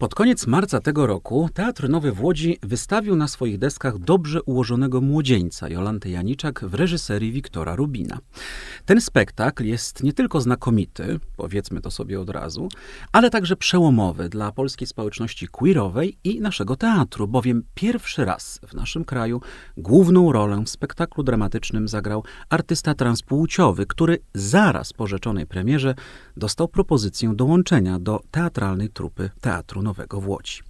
Pod koniec marca tego roku Teatr Nowy w Łodzi wystawił na swoich deskach dobrze ułożonego młodzieńca Jolanty Janiczak w reżyserii Wiktora Rubina. Ten spektakl jest nie tylko znakomity, powiedzmy to sobie od razu, ale także przełomowy dla polskiej społeczności queerowej i naszego teatru, bowiem pierwszy raz w naszym kraju główną rolę w spektaklu dramatycznym zagrał artysta transpłciowy, który zaraz po rzeczonej premierze dostał propozycję dołączenia do teatralnej trupy Teatru Nowego w Łodzi.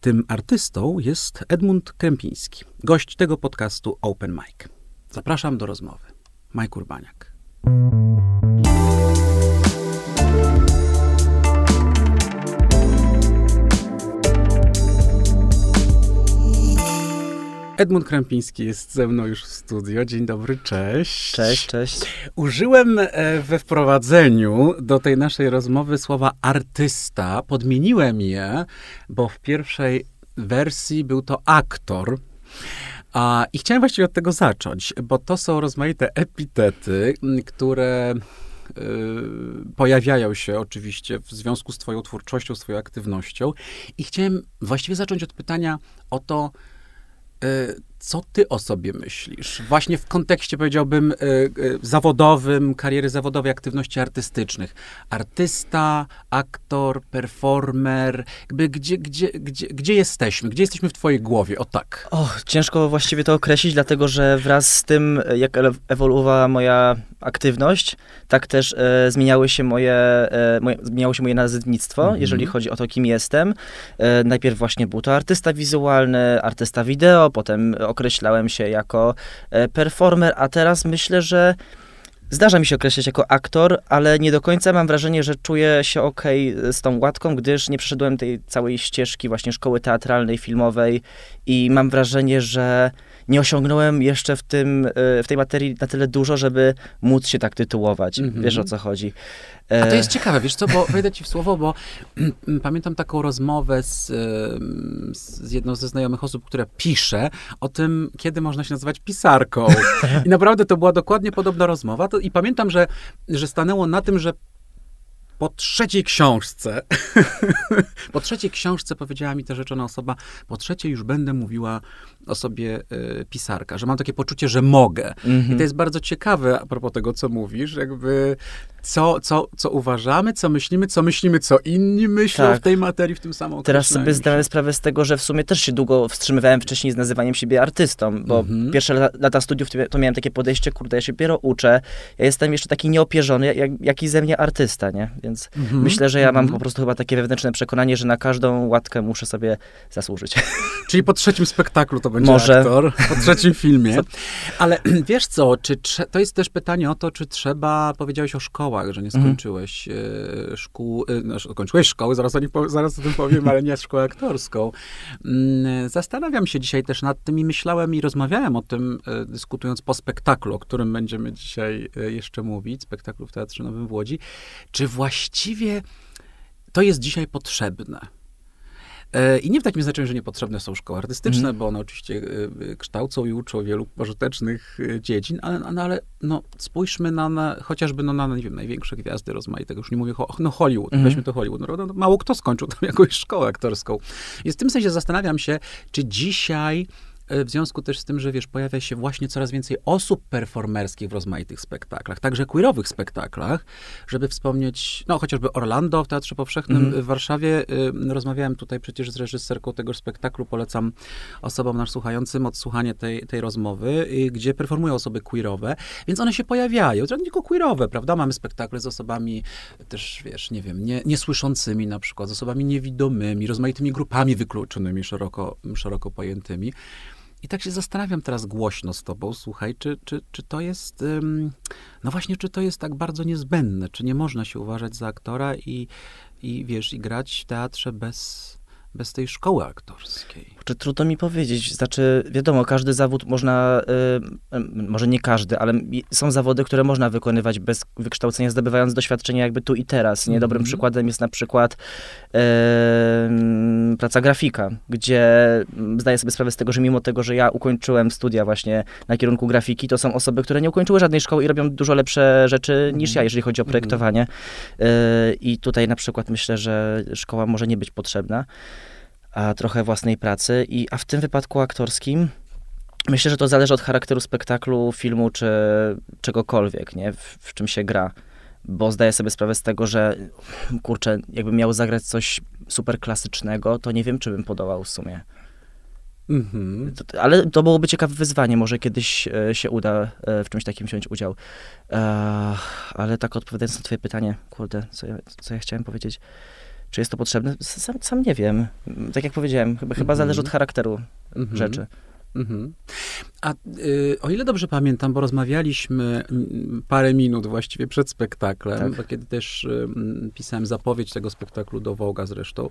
Tym artystą jest Edmund Krępiński, gość tego podcastu Open Mic. Zapraszam do rozmowy. Mike Urbaniak. Edmund Krępiński jest ze mną już w studio. Dzień dobry, cześć. Cześć, cześć. Użyłem e, we wprowadzeniu do tej naszej rozmowy słowa artysta. Podmieniłem je, bo w pierwszej wersji był to aktor. A, I chciałem właściwie od tego zacząć, bo to są rozmaite epitety, które y, pojawiają się oczywiście w związku z Twoją twórczością, z Twoją aktywnością. I chciałem właściwie zacząć od pytania o to, co ty o sobie myślisz? Właśnie w kontekście, powiedziałbym, y, y, zawodowym, kariery zawodowej, aktywności artystycznych. Artysta, aktor, performer, jakby gdzie, gdzie, gdzie, gdzie jesteśmy? Gdzie jesteśmy w twojej głowie? O tak. O, ciężko właściwie to określić, dlatego że wraz z tym, jak ewoluowała moja aktywność, tak też e, zmieniały się moje, e, moje, zmieniało się moje nazewnictwo, mhm. jeżeli chodzi o to, kim jestem. E, najpierw właśnie był to artysta wizualny, artysta wideo, potem określałem się jako e, performer, a teraz myślę, że Zdarza mi się określać jako aktor, ale nie do końca mam wrażenie, że czuję się ok z tą łatką, gdyż nie przeszedłem tej całej ścieżki właśnie szkoły teatralnej, filmowej i mam wrażenie, że nie osiągnąłem jeszcze w, tym, e, w tej materii na tyle dużo, żeby móc się tak tytułować. Mm -hmm. Wiesz o co chodzi. A to jest ciekawe, wiesz co, bo wejdę ci w słowo, bo pamiętam taką rozmowę z, z jedną ze znajomych osób, która pisze o tym, kiedy można się nazywać pisarką. I naprawdę to była dokładnie podobna rozmowa. To, I pamiętam, że, że stanęło na tym, że po trzeciej książce, po trzeciej książce powiedziała mi ta rzeczona osoba, po trzeciej już będę mówiła o sobie y, pisarka, że mam takie poczucie, że mogę. Mm -hmm. I to mhm. jest bardzo ciekawe a propos tego, co mówisz, jakby co, co, co uważamy, co myślimy, co myślimy, co inni myślą tak. w tej materii, w tym samym Teraz sobie zdałem sprawę z tego, że w sumie też się długo wstrzymywałem wcześniej z nazywaniem siebie artystą, bo mm -hmm. pierwsze lata, lata studiów to miałem takie podejście, kurde, ja się dopiero uczę, ja jestem jeszcze taki nieopierzony, jak, jaki ze mnie artysta, nie? Więc mm -hmm. myślę, że ja mam mhm. po prostu chyba takie wewnętrzne przekonanie, że na każdą łatkę muszę sobie zasłużyć. Czyli po trzecim spektaklu to będzie Może. aktor, po trzecim filmie. Ale wiesz co, czy to jest też pytanie o to, czy trzeba, powiedziałeś o szkołach, że nie mhm. skończyłeś mhm. szkół, e, no, skończyłeś szkoły, zaraz o, zaraz o tym powiem, ale nie szkołę aktorską. Mm, zastanawiam się dzisiaj też nad tym i myślałem i rozmawiałem o tym, e, dyskutując po spektaklu, o którym będziemy dzisiaj jeszcze mówić, spektaklu w Teatrze Nowym w Łodzi, czy właściwie to jest dzisiaj potrzebne? E, I nie w takim znaczeniu, że niepotrzebne są szkoły artystyczne, mm. bo one oczywiście e, kształcą i uczą wielu pożytecznych e, dziedzin, ale, no, ale no, spójrzmy na, na chociażby no, na nie wiem, największe gwiazdy rozmaitego, już nie mówię, no Hollywood, mm. weźmy to Hollywood, no, no, mało kto skończył tam jakąś szkołę aktorską. I w tym sensie zastanawiam się, czy dzisiaj w związku też z tym, że wiesz, pojawia się właśnie coraz więcej osób performerskich w rozmaitych spektaklach, także queerowych spektaklach, żeby wspomnieć, no chociażby Orlando w Teatrze Powszechnym mm. w Warszawie. Y, rozmawiałem tutaj przecież z reżyserką tego spektaklu, polecam osobom nasz słuchającym odsłuchanie tej, tej rozmowy, y, gdzie performują osoby queerowe, więc one się pojawiają, to nie tylko queerowe, prawda? Mamy spektakle z osobami też, wiesz, nie wiem, nie, niesłyszącymi na przykład, z osobami niewidomymi, rozmaitymi grupami wykluczonymi, szeroko, szeroko pojętymi. I tak się zastanawiam teraz głośno z tobą, słuchaj, czy, czy, czy to jest, no właśnie, czy to jest tak bardzo niezbędne, czy nie można się uważać za aktora i, i wiesz, i grać w teatrze bez, bez tej szkoły aktorskiej? Czy trudno mi powiedzieć. Znaczy, wiadomo, każdy zawód można, y, y, może nie każdy, ale są zawody, które można wykonywać bez wykształcenia, zdobywając doświadczenie jakby tu i teraz. Nie? Dobrym mm -hmm. przykładem jest na przykład y, praca grafika, gdzie zdaję sobie sprawę z tego, że mimo tego, że ja ukończyłem studia właśnie na kierunku grafiki, to są osoby, które nie ukończyły żadnej szkoły i robią dużo lepsze rzeczy niż ja, jeżeli chodzi o projektowanie. I tutaj na przykład myślę, że szkoła może nie być potrzebna, a trochę własnej pracy. I, a w tym wypadku aktorskim myślę, że to zależy od charakteru spektaklu, filmu czy czegokolwiek, nie? W, w czym się gra bo zdaję sobie sprawę z tego, że kurczę, jakbym miał zagrać coś super klasycznego, to nie wiem, czy bym podołał w sumie. Mm-hmm. To, ale to byłoby ciekawe wyzwanie, może kiedyś e, się uda e, w czymś takim wziąć udział. E, ale tak odpowiadając na twoje pytanie, kurde, co ja, co ja chciałem powiedzieć, czy jest to potrzebne? Sam, sam nie wiem. Tak jak powiedziałem, chyba, mm-hmm. chyba zależy od charakteru mm-hmm. rzeczy. Mhm. A y, o ile dobrze pamiętam, bo rozmawialiśmy parę minut właściwie przed spektaklem, tak. bo kiedy też y, pisałem zapowiedź tego spektaklu do Woga zresztą,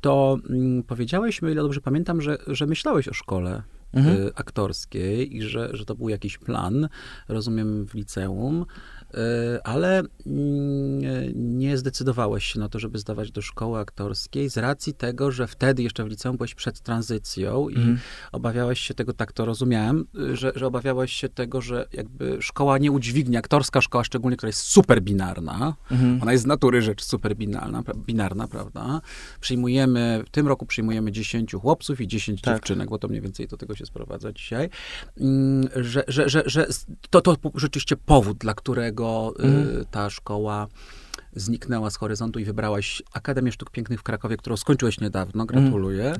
to y, powiedziałeś mi, o ile dobrze pamiętam, że, że myślałeś o szkole mhm. Y, aktorskiej i że, że to był jakiś plan, rozumiem, w liceum. E, ale mm, nie zdecydowałeś się na to, żeby zdawać do szkoły aktorskiej z racji tego, że wtedy jeszcze w liceum byłeś przed tranzycją i mm. obawiałeś się tego, tak to rozumiałem, że, że obawiałeś się tego, że jakby szkoła nie udźwignie, aktorska szkoła szczególnie, która jest super binarna, mm. ona jest z natury rzecz super binarna, binarna, prawda? Przyjmujemy, w tym roku przyjmujemy 10 chłopców i 10 tak. dziewczynek, bo to mniej więcej do tego się sprowadza dzisiaj, mm, że, że, że, że to, to rzeczywiście powód, dla którego mm. ta szkoła zniknęła z horyzontu i wybrałaś Akademię Sztuk Pięknych w Krakowie, którą skończyłeś niedawno, mhm. gratuluję.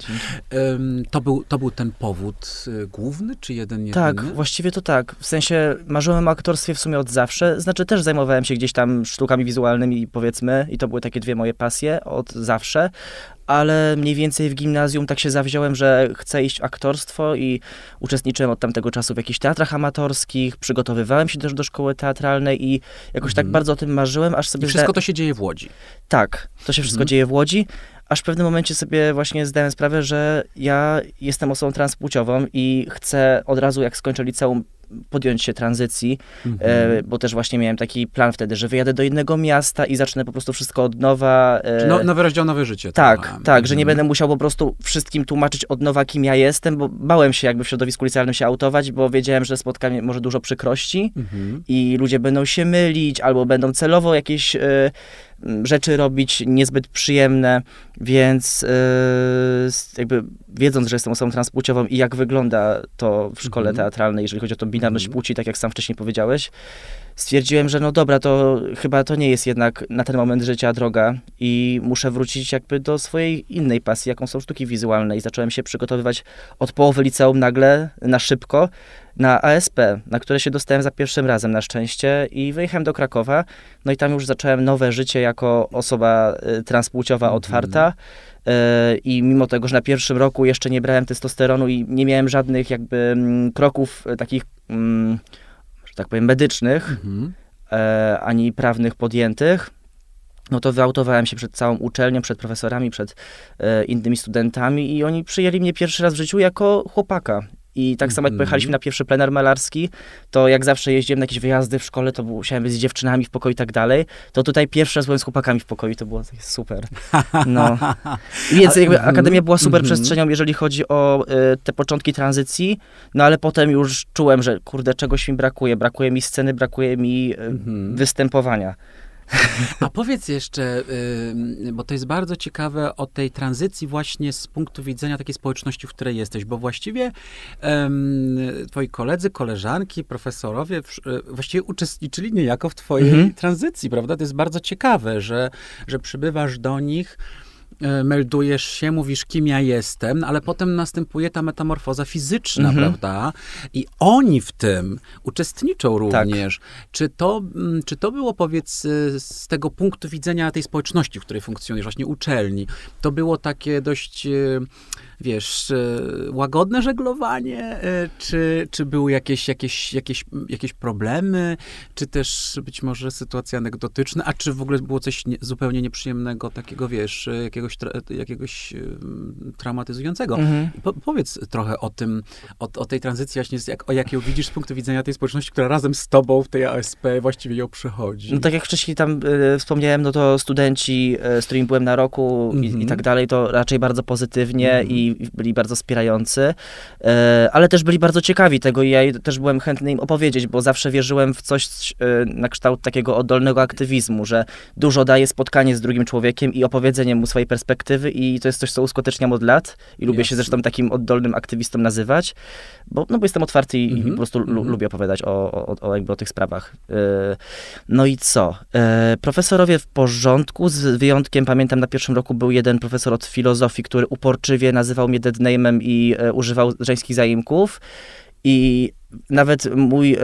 Mm. To, był, to był ten powód y, główny, czy jeden jedyny? Tak, właściwie to tak. W sensie marzyłem o aktorstwie w sumie od zawsze. Znaczy też zajmowałem się gdzieś tam sztukami wizualnymi, powiedzmy, i to były takie dwie moje pasje od zawsze, ale mniej więcej w gimnazjum tak się zawziąłem, że chcę iść w aktorstwo i uczestniczyłem od tamtego czasu w jakichś teatrach amatorskich, przygotowywałem się też do szkoły teatralnej i jakoś tak mhm. tak bardzo o tym marzyłem, aż sobie... I wszystko to się dzieje w Łodzi. Tak, to się wszystko mhm. dzieje w Łodzi, aż w pewnym momencie sobie właśnie zdałem sprawę, że ja jestem osobą transpłciową i chcę od razu, jak skończę liceum, podjąć się tranzycji, mhm. e, bo też właśnie miałem taki plan wtedy, że wyjadę do innego miasta i zacznę po prostu wszystko od nowa. E, no, nowy rozdział, nowe życie. Tak, tak, tak że nie mhm. będę musiał po prostu wszystkim tłumaczyć od nowa, kim ja jestem, bo bałem się jakby w środowisku licealnym się autować, bo wiedziałem, że spotkanie może dużo przykrości mhm. i ludzie będą się mylić albo będą celowo jakieś e, rzeczy robić niezbyt przyjemne, więc jakby wiedząc, że jestem osobą transpłciową i jak wygląda to w szkole -hmm. teatralnej, jeżeli chodzi o tą binarność -hmm. płci, tak jak sam wcześniej powiedziałeś, stwierdziłem, że no dobra, to chyba to nie jest jednak na ten moment życia droga i muszę wrócić jakby do swojej innej pasji, jaką są sztuki wizualne i zacząłem się przygotowywać od połowy liceum nagle, na szybko, na ASP, na które się dostałem za pierwszym razem na szczęście i wyjechałem do Krakowa, no i tam już zacząłem nowe życie jako osoba y, transpłciowa -hmm. otwarta, i mimo tego, że na pierwszym roku jeszcze nie brałem testosteronu i nie miałem żadnych jakby mm, kroków y, takich mm, tak powiem, medycznych, mhm. e, ani prawnych podjętych, no to wyautowałem się przed całą uczelnią, przed profesorami, przed e, innymi studentami i oni przyjęli mnie pierwszy raz w życiu jako chłopaka. I tak samo jak mhm. pojechaliśmy na pierwszy plener malarski, to jak zawsze jeździłem na jakieś wyjazdy w szkole, to musiałem być z dziewczynami w pokoju i tak dalej, to tutaj pierwszy raz byłem z chłopakami w pokoju to było super. No. Więc jakby mhm. Akademia była super mhm. przestrzenią, jeżeli chodzi o y, te początki tranzycji, no ale potem już czułem, że kurde, czegoś mi brakuje. Brakuje mi sceny, brakuje mi y, występowania. A powiedz jeszcze, bo to jest bardzo ciekawe o tej tranzycji właśnie z punktu widzenia takiej społeczności, w której jesteś, bo właściwie twoi koledzy, koleżanki, profesorowie e, właściwie uczestniczyli niejako w twojej mhm. tranzycji, prawda? To jest bardzo ciekawe, że, że przybywasz do nich meldujesz się, mówisz, kim ja jestem, ale potem następuje ta metamorfoza fizyczna, mhm. prawda? I oni w tym uczestniczą również. Tak. Czy, to, mm, czy to było, powiedz, e, z tego punktu widzenia tej społeczności, w której funkcjonujesz, właśnie uczelni, to było takie dość e, wiesz, łagodne żeglowanie, czy, czy były jakieś, jakieś, jakieś, jakieś problemy, czy też być może sytuacje anegdotyczne, a czy w ogóle było coś nie, zupełnie nieprzyjemnego, takiego, wiesz, jakiegoś, tra, jakiegoś traumatyzującego. Mhm. Po, powiedz trochę o tym, o, o tej tranzycji właśnie, jak, o jak ją widzisz z punktu widzenia tej społeczności, która razem z tobą w tej ASP właściwie ją przechodzi. No tak jak wcześniej tam y, wspomniałem, no to studenci, y, z którymi byłem na roku -hmm. i, i, mhm. tak dalej, to raczej bardzo pozytywnie -hmm. i byli bardzo wspierający, y, ale też byli bardzo ciekawi tego i ja też byłem chętny im opowiedzieć, bo zawsze wierzyłem w coś na kształt takiego oddolnego aktywizmu, że dużo daje spotkanie z drugim człowiekiem i opowiedzenie mu swojej perspektywy i to jest coś, co uskuteczniam od lat i lubię Jasne. się zresztą takim oddolnym aktywistą nazywać, bo, no bo jestem otwarty i, i po mhm. prostu -hmm. lubię opowiadać o, o, o, jakby o tych sprawach. No i co? Profesorowie w porządku, z wyjątkiem, pamiętam na pierwszym roku był jeden profesor od filozofii, który uporczywie nazywał mnie deadname'em i e, używał żeńskich zaimków. I nawet mój, e,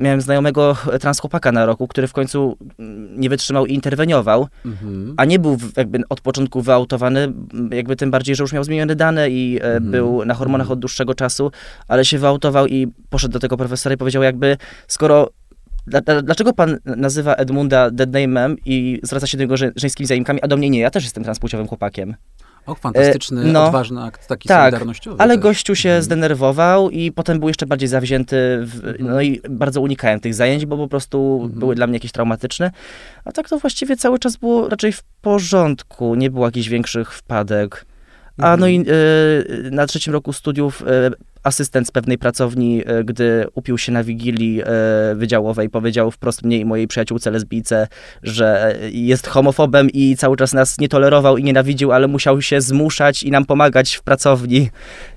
miałem znajomego transchłopaka na roku, który w końcu mm, nie wytrzymał i interweniował, mhm. a nie był jakby od początku wyautowany, jakby tym bardziej, że już miał zmienione dane i e, mhm. był na hormonach od dłuższego czasu, ale się wyautował i poszedł do tego profesora i powiedział jakby, skoro Dlaczego pan nazywa Edmunda deadname'em i zwraca się do niego żeńskimi zaimkami, a do mnie nie? Ja też jestem transpłciowym chłopakiem. O, fantastyczny, e, no, odważny akt taki tak, solidarnościowy. ale też. gościu się mhm. zdenerwował i potem był jeszcze bardziej zawzięty, w, mhm. no i bardzo unikałem tych zajęć, bo po prostu mhm. były dla mnie jakieś traumatyczne. A tak to właściwie cały czas było raczej w porządku, nie było jakichś większych wpadek. A no i y, na trzecim roku studiów y, asystent z pewnej pracowni, e, gdy upił się na wigilii e, wydziałowej, powiedział wprost mnie i mojej przyjaciółce lesbijce, że jest homofobem i cały czas nas nie tolerował i nienawidził, ale musiał się zmuszać i nam pomagać w pracowni.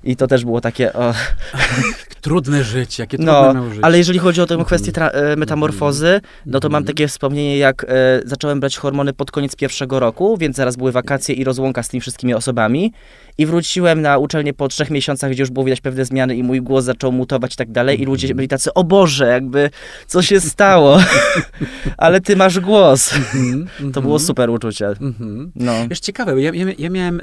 I to też było takie... O. Trudne życie, jakie trudne no, życie. Ale jeżeli chodzi o tę mhm. kwestię e, metamorfozy, no to mam mhm. takie wspomnienie, jak zacząłem brać hormony pod koniec pierwszego roku, więc zaraz były wakacje i rozłąka z tymi wszystkimi osobami. I wróciłem na uczelnię po trzech miesiącach, gdzie już było widać pewne zmiany i mój głos zaczął mutować i tak dalej i ludzie mhm. byli tacy, o Boże, jakby co się stało? Ale ty masz głos. Mhm, to było mhm. super uczucie. No. Wiesz, ciekawe, ja, ja, ja miałem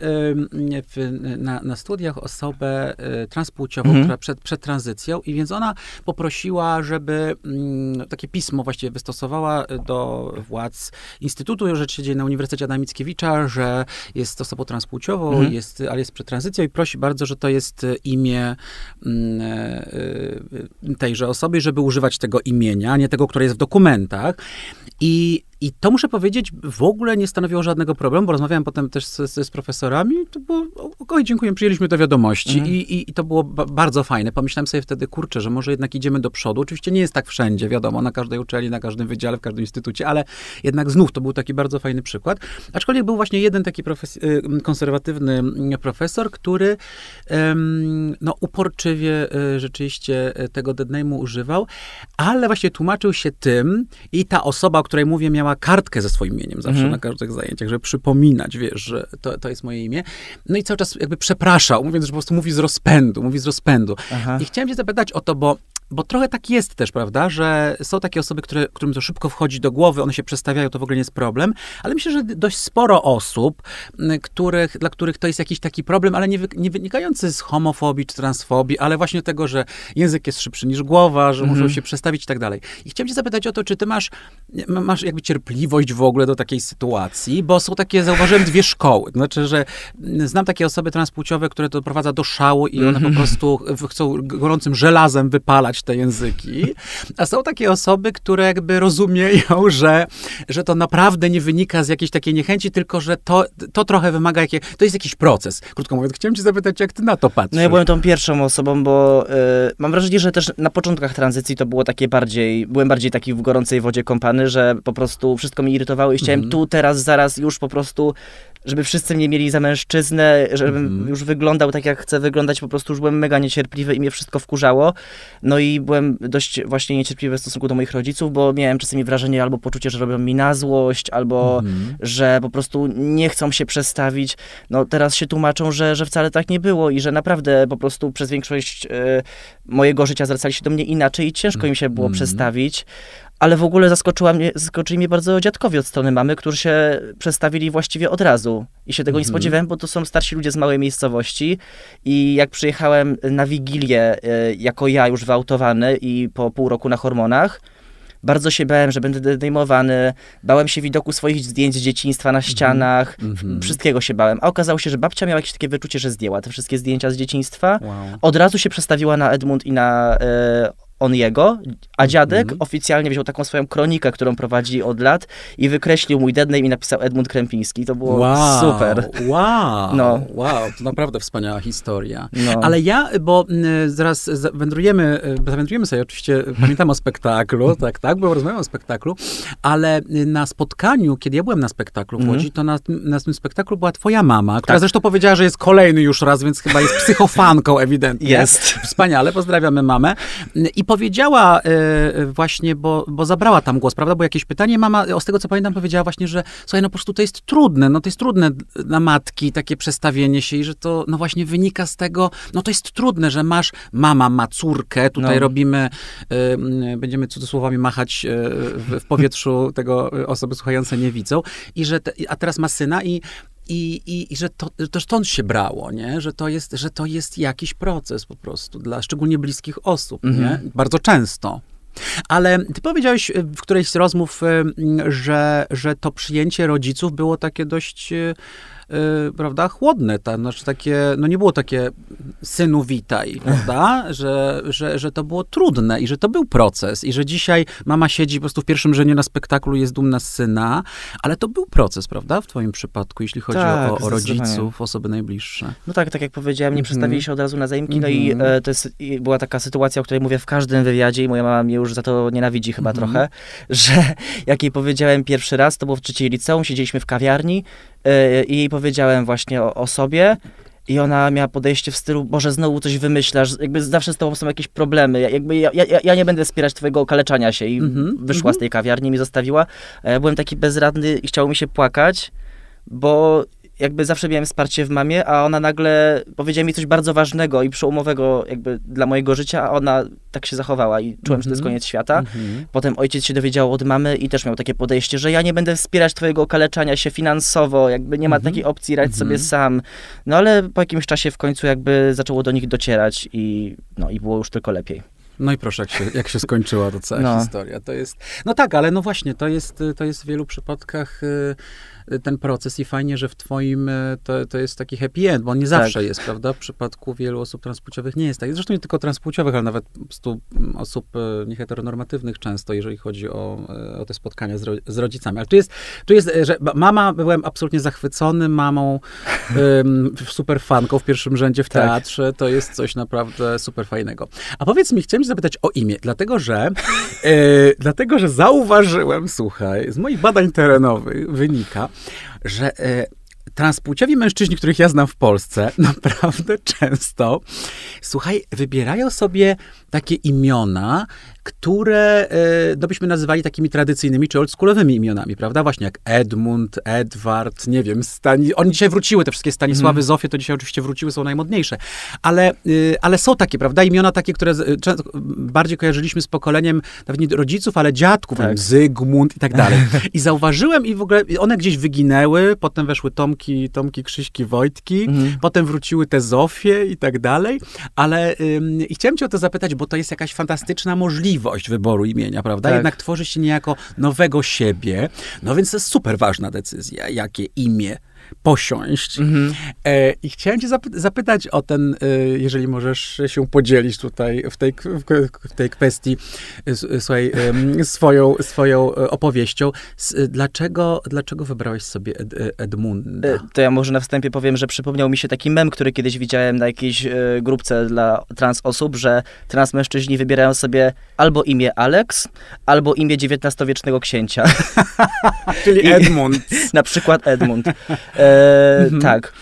w, na, na studiach osobę e, transpłciową, która przed, przed tranzycją i więc ona poprosiła, żeby mm, takie pismo właściwie wystosowała do władz Instytutu Rzeczy dzieje na Uniwersytecie Adama Mickiewicza, że jest osobą transpłciową, jest, ale jest przed tranzycją i prosi bardzo, że to jest imię Mm, e, e, tejże osoby, żeby używać tego imienia, a nie tego, które jest w dokumentach. I i to muszę powiedzieć, w ogóle nie stanowiło żadnego problemu, bo rozmawiałem potem też z, z, profesorami. To było, okej, dziękuję, przyjęliśmy to wiadomości mhm. I, i, i, to było ba bardzo fajne. Pomyślałem sobie wtedy, kurczę, że może jednak idziemy do przodu. Oczywiście nie jest tak wszędzie, wiadomo, na każdej uczelni, na każdym wydziale, w każdym instytucie, ale jednak znów to był taki bardzo fajny przykład. Aczkolwiek był właśnie jeden taki y, konserwatywny mm, profesor, który no, uporczywie y, rzeczywiście y, tego deadname'u używał, ale właśnie tłumaczył się tym i ta osoba, o której mówię, miała miała kartkę ze swoim imieniem zawsze mhm. na każdych zajęciach, żeby przypominać, wiesz, że to, to jest moje imię. No i cały czas jakby przepraszał, mówiąc, że po prostu mówi z rozpędu, mówi z rozpędu. Aha. I chciałem cię zapytać o to, bo bo trochę tak jest też, prawda, że są takie osoby, które, którym to szybko wchodzi do głowy, one się przestawiają, to w ogóle nie jest problem, ale myślę, że dość sporo osób, których, dla których to jest jakiś taki problem, ale nie, nie wynikający z homofobii czy transfobii, ale właśnie tego, że język jest szybszy niż głowa, że muszą mhm. się przestawić i tak dalej. I chciałem cię zapytać o to, czy ty masz, masz jakby cierpliwość w ogóle do takiej sytuacji, bo są takie, zauważyłem, dwie szkoły. Znaczy, że znam takie osoby transpłciowe, które to doprowadza do szału i one po mhm. prostu chcą gorącym żelazem wypalać te języki, a są takie osoby, które jakby rozumieją, że, że to naprawdę nie wynika z jakiejś takiej niechęci, tylko że to, to trochę wymaga, jakie, to jest jakiś proces. Krótko mówiąc, chciałem cię zapytać, jak ty na to patrzysz? No ja byłem tą pierwszą osobą, bo y, mam wrażenie, że też na początkach tranzycji to było takie bardziej, byłem bardziej taki w gorącej wodzie kąpany, że po prostu wszystko mi irytowało i chciałem mm. tu, teraz, zaraz już po prostu żeby wszyscy mnie mieli za mężczyznę, żebym mm. już wyglądał tak, jak chcę wyglądać, po prostu już byłem mega niecierpliwy i mnie wszystko wkurzało. No i byłem dość właśnie niecierpliwy w stosunku do moich rodziców, bo miałem czasami wrażenie albo poczucie, że robią mi na złość, albo mm. że po prostu nie chcą się przestawić. No teraz się tłumaczą, że, że wcale tak nie było i że naprawdę po prostu przez większość y, mojego życia zwracali się do mnie inaczej i ciężko im się było mm. przestawić. ale w ogóle zaskoczyła mnie, zaskoczyli mnie bardzo dziadkowie od strony mamy, którzy się przestawili właściwie od razu. I się tego nie mhm. spodziewałem, bo to są starsi ludzie z małej miejscowości. I jak przyjechałem na Wigilię, e, jako ja już wyautowany i po pół roku na hormonach, bardzo się bałem, że będę zdejmowany, bałem się widoku swoich zdjęć z dzieciństwa na ścianach, mm -hmm. wszystkiego się bałem. A okazało się, że babcia miała jakieś takie wyczucie, że zdjęła te wszystkie zdjęcia z dzieciństwa. Wow. Od razu się przestawiła na Edmund i na e, on jego, a dziadek mm oficjalnie wziął taką swoją kronikę, którą prowadzi od lat i wykreślił mój dead name i napisał Edmund Krępiński. To było wow, super. Wow, no. wow, to naprawdę wspaniała historia. No. Ale ja, bo zaraz wędrujemy, y, zawędrujemy sobie, oczywiście pamiętam o spektaklu, tak, tak, bo rozmawiam o spektaklu, ale na spotkaniu, kiedy ja byłem na spektaklu w Łodzi, mm to na, na tym spektaklu była twoja mama, która tak. zresztą powiedziała, że jest kolejny już raz, więc chyba jest psychofanką ewidentnie. Jest. Wspaniale, pozdrawiamy mamę. I powiedziała e, właśnie, bo, bo zabrała tam głos, prawda? Bo jakieś pytanie mama, z tego co pamiętam, powiedziała właśnie, że słuchaj, no po prostu to jest trudne, no to jest trudne na matki takie przestawienie się i że to no właśnie wynika z tego, no to jest trudne, że masz, mama ma córkę, tutaj no. robimy, będziemy cudzysłowami machać y, w, w, powietrzu tego osoby słuchające nie widzą i że, te, a teraz ma syna i i, i, i że to, to stąd się brało, nie? Że, to jest, że to jest jakiś proces po prostu dla szczególnie bliskich osób, nie? Mhm. Bardzo często. Ale ty powiedziałeś w którejś z rozmów, że, że to przyjęcie rodziców było takie dość Y, prawda, chłodne, tam, znaczy takie, no nie było takie synu witaj, prawda, że, że, że to było trudne i że to był proces i że dzisiaj mama siedzi po prostu w pierwszym rzędzie na spektaklu, jest dumna z syna, ale to był proces, prawda, w twoim przypadku, jeśli chodzi tak, o, o rodziców, osoby najbliższe. No tak, tak jak powiedziałem, nie mm przestawili się od razu na zaimki, mm no i mhm. e, to jest, i była taka sytuacja, o której mówię w każdym wywiadzie i moja mama mnie już za to nienawidzi chyba mm trochę, że jak jej powiedziałem pierwszy raz, to było w trzeciej liceum, siedzieliśmy w kawiarni i jej powiedziałem właśnie o, o sobie. I ona miała podejście w stylu, Boże, znowu coś wymyślasz, jakby zawsze z tobą są jakieś problemy, jakby ja, ja, ja nie będę wspierać twojego okaleczania się. I mm -hmm, wyszła mm -hmm. z tej kawiarni, mi zostawiła. Ja byłem taki bezradny i chciało mi się płakać, bo jakby zawsze miałem wsparcie w mamie, a ona nagle powiedziała mi coś bardzo ważnego i przełomowego jakby dla mojego życia, a ona tak się zachowała i czułem, mm -hmm. że to jest mhm. koniec świata. Mm -hmm. Potem ojciec się dowiedział od mamy i też miał takie podejście, że ja nie będę wspierać twojego okaleczania się finansowo, jakby nie ma mm -hmm. takiej opcji, radź sobie mhm. sam. No ale po jakimś czasie w końcu jakby zaczęło do nich docierać i, no, i było już tylko lepiej. No i proszę, jak się, jak się skończyła ta cała no. historia. To jest, no tak, ale no właśnie, to jest, to jest w wielu przypadkach... Yy, ten proces i fajnie, że w twoim e, to, to jest taki happy end, bo on nie zawsze tak. jest, prawda? W przypadku wielu osób transpłciowych nie jest tak. Zresztą nie tylko transpłciowych, ale nawet po prostu mm, osób e, nieheteronormatywnych często, jeżeli chodzi o, e, o te spotkania z, ro, z rodzicami. Ale tu jest, tu jest, że mama, byłem absolutnie zachwycony mamą, um, super fanką w pierwszym rzędzie w tak. teatrze. Tak. To jest coś naprawdę super fajnego. A powiedz mi, chciałem zapytać o imię, dlatego że, e, dlatego, że zauważyłem, słuchaj, z moich badań terenowych wynika, że e, transpłciowi mężczyźni, których ja znam w Polsce, naprawdę często, słuchaj, wybierają sobie takie imiona, które e, no byśmy nazywali takimi tradycyjnymi czy oldschoolowymi imionami, prawda? Właśnie jak Edmund, Edward, nie wiem, Stani... oni dzisiaj wróciły, te wszystkie Stanisławy, mm. Zofie, to dzisiaj oczywiście wróciły, są najmodniejsze, ale, y, ale są takie, prawda? Imiona takie, które często bardziej kojarzyliśmy z pokoleniem nawet nie rodziców, ale dziadków, tak. Zygmunt i tak dalej. I zauważyłem i w ogóle one gdzieś wyginęły, potem weszły Tomki, Tomki, Krzyśki, Wojtki, mm. potem wróciły te Zofie i tak dalej, ale ym, i chciałem cię o to zapytać, bo to jest jakaś fantastyczna możliwość wyboru imienia, prawda? Tak. Jednak tworzy się niejako nowego siebie. No więc to jest super ważna decyzja, jakie imię posiąść. Mm-hmm. E, I chciałem cię zapy- zapytać o ten, e, jeżeli możesz się podzielić tutaj w tej, w tej kwestii, e, słuchaj, e, swoją, swoją opowieścią. S, dlaczego, dlaczego wybrałeś sobie Ed, Edmunda? E, to ja może na wstępie powiem, że przypomniał mi się taki mem, który kiedyś widziałem na jakiejś e, grupce dla trans osób, że trans mężczyźni wybierają sobie albo imię Alex, albo imię XIX-wiecznego księcia. Czyli Edmund. na przykład Edmund. E, mhm. Tak.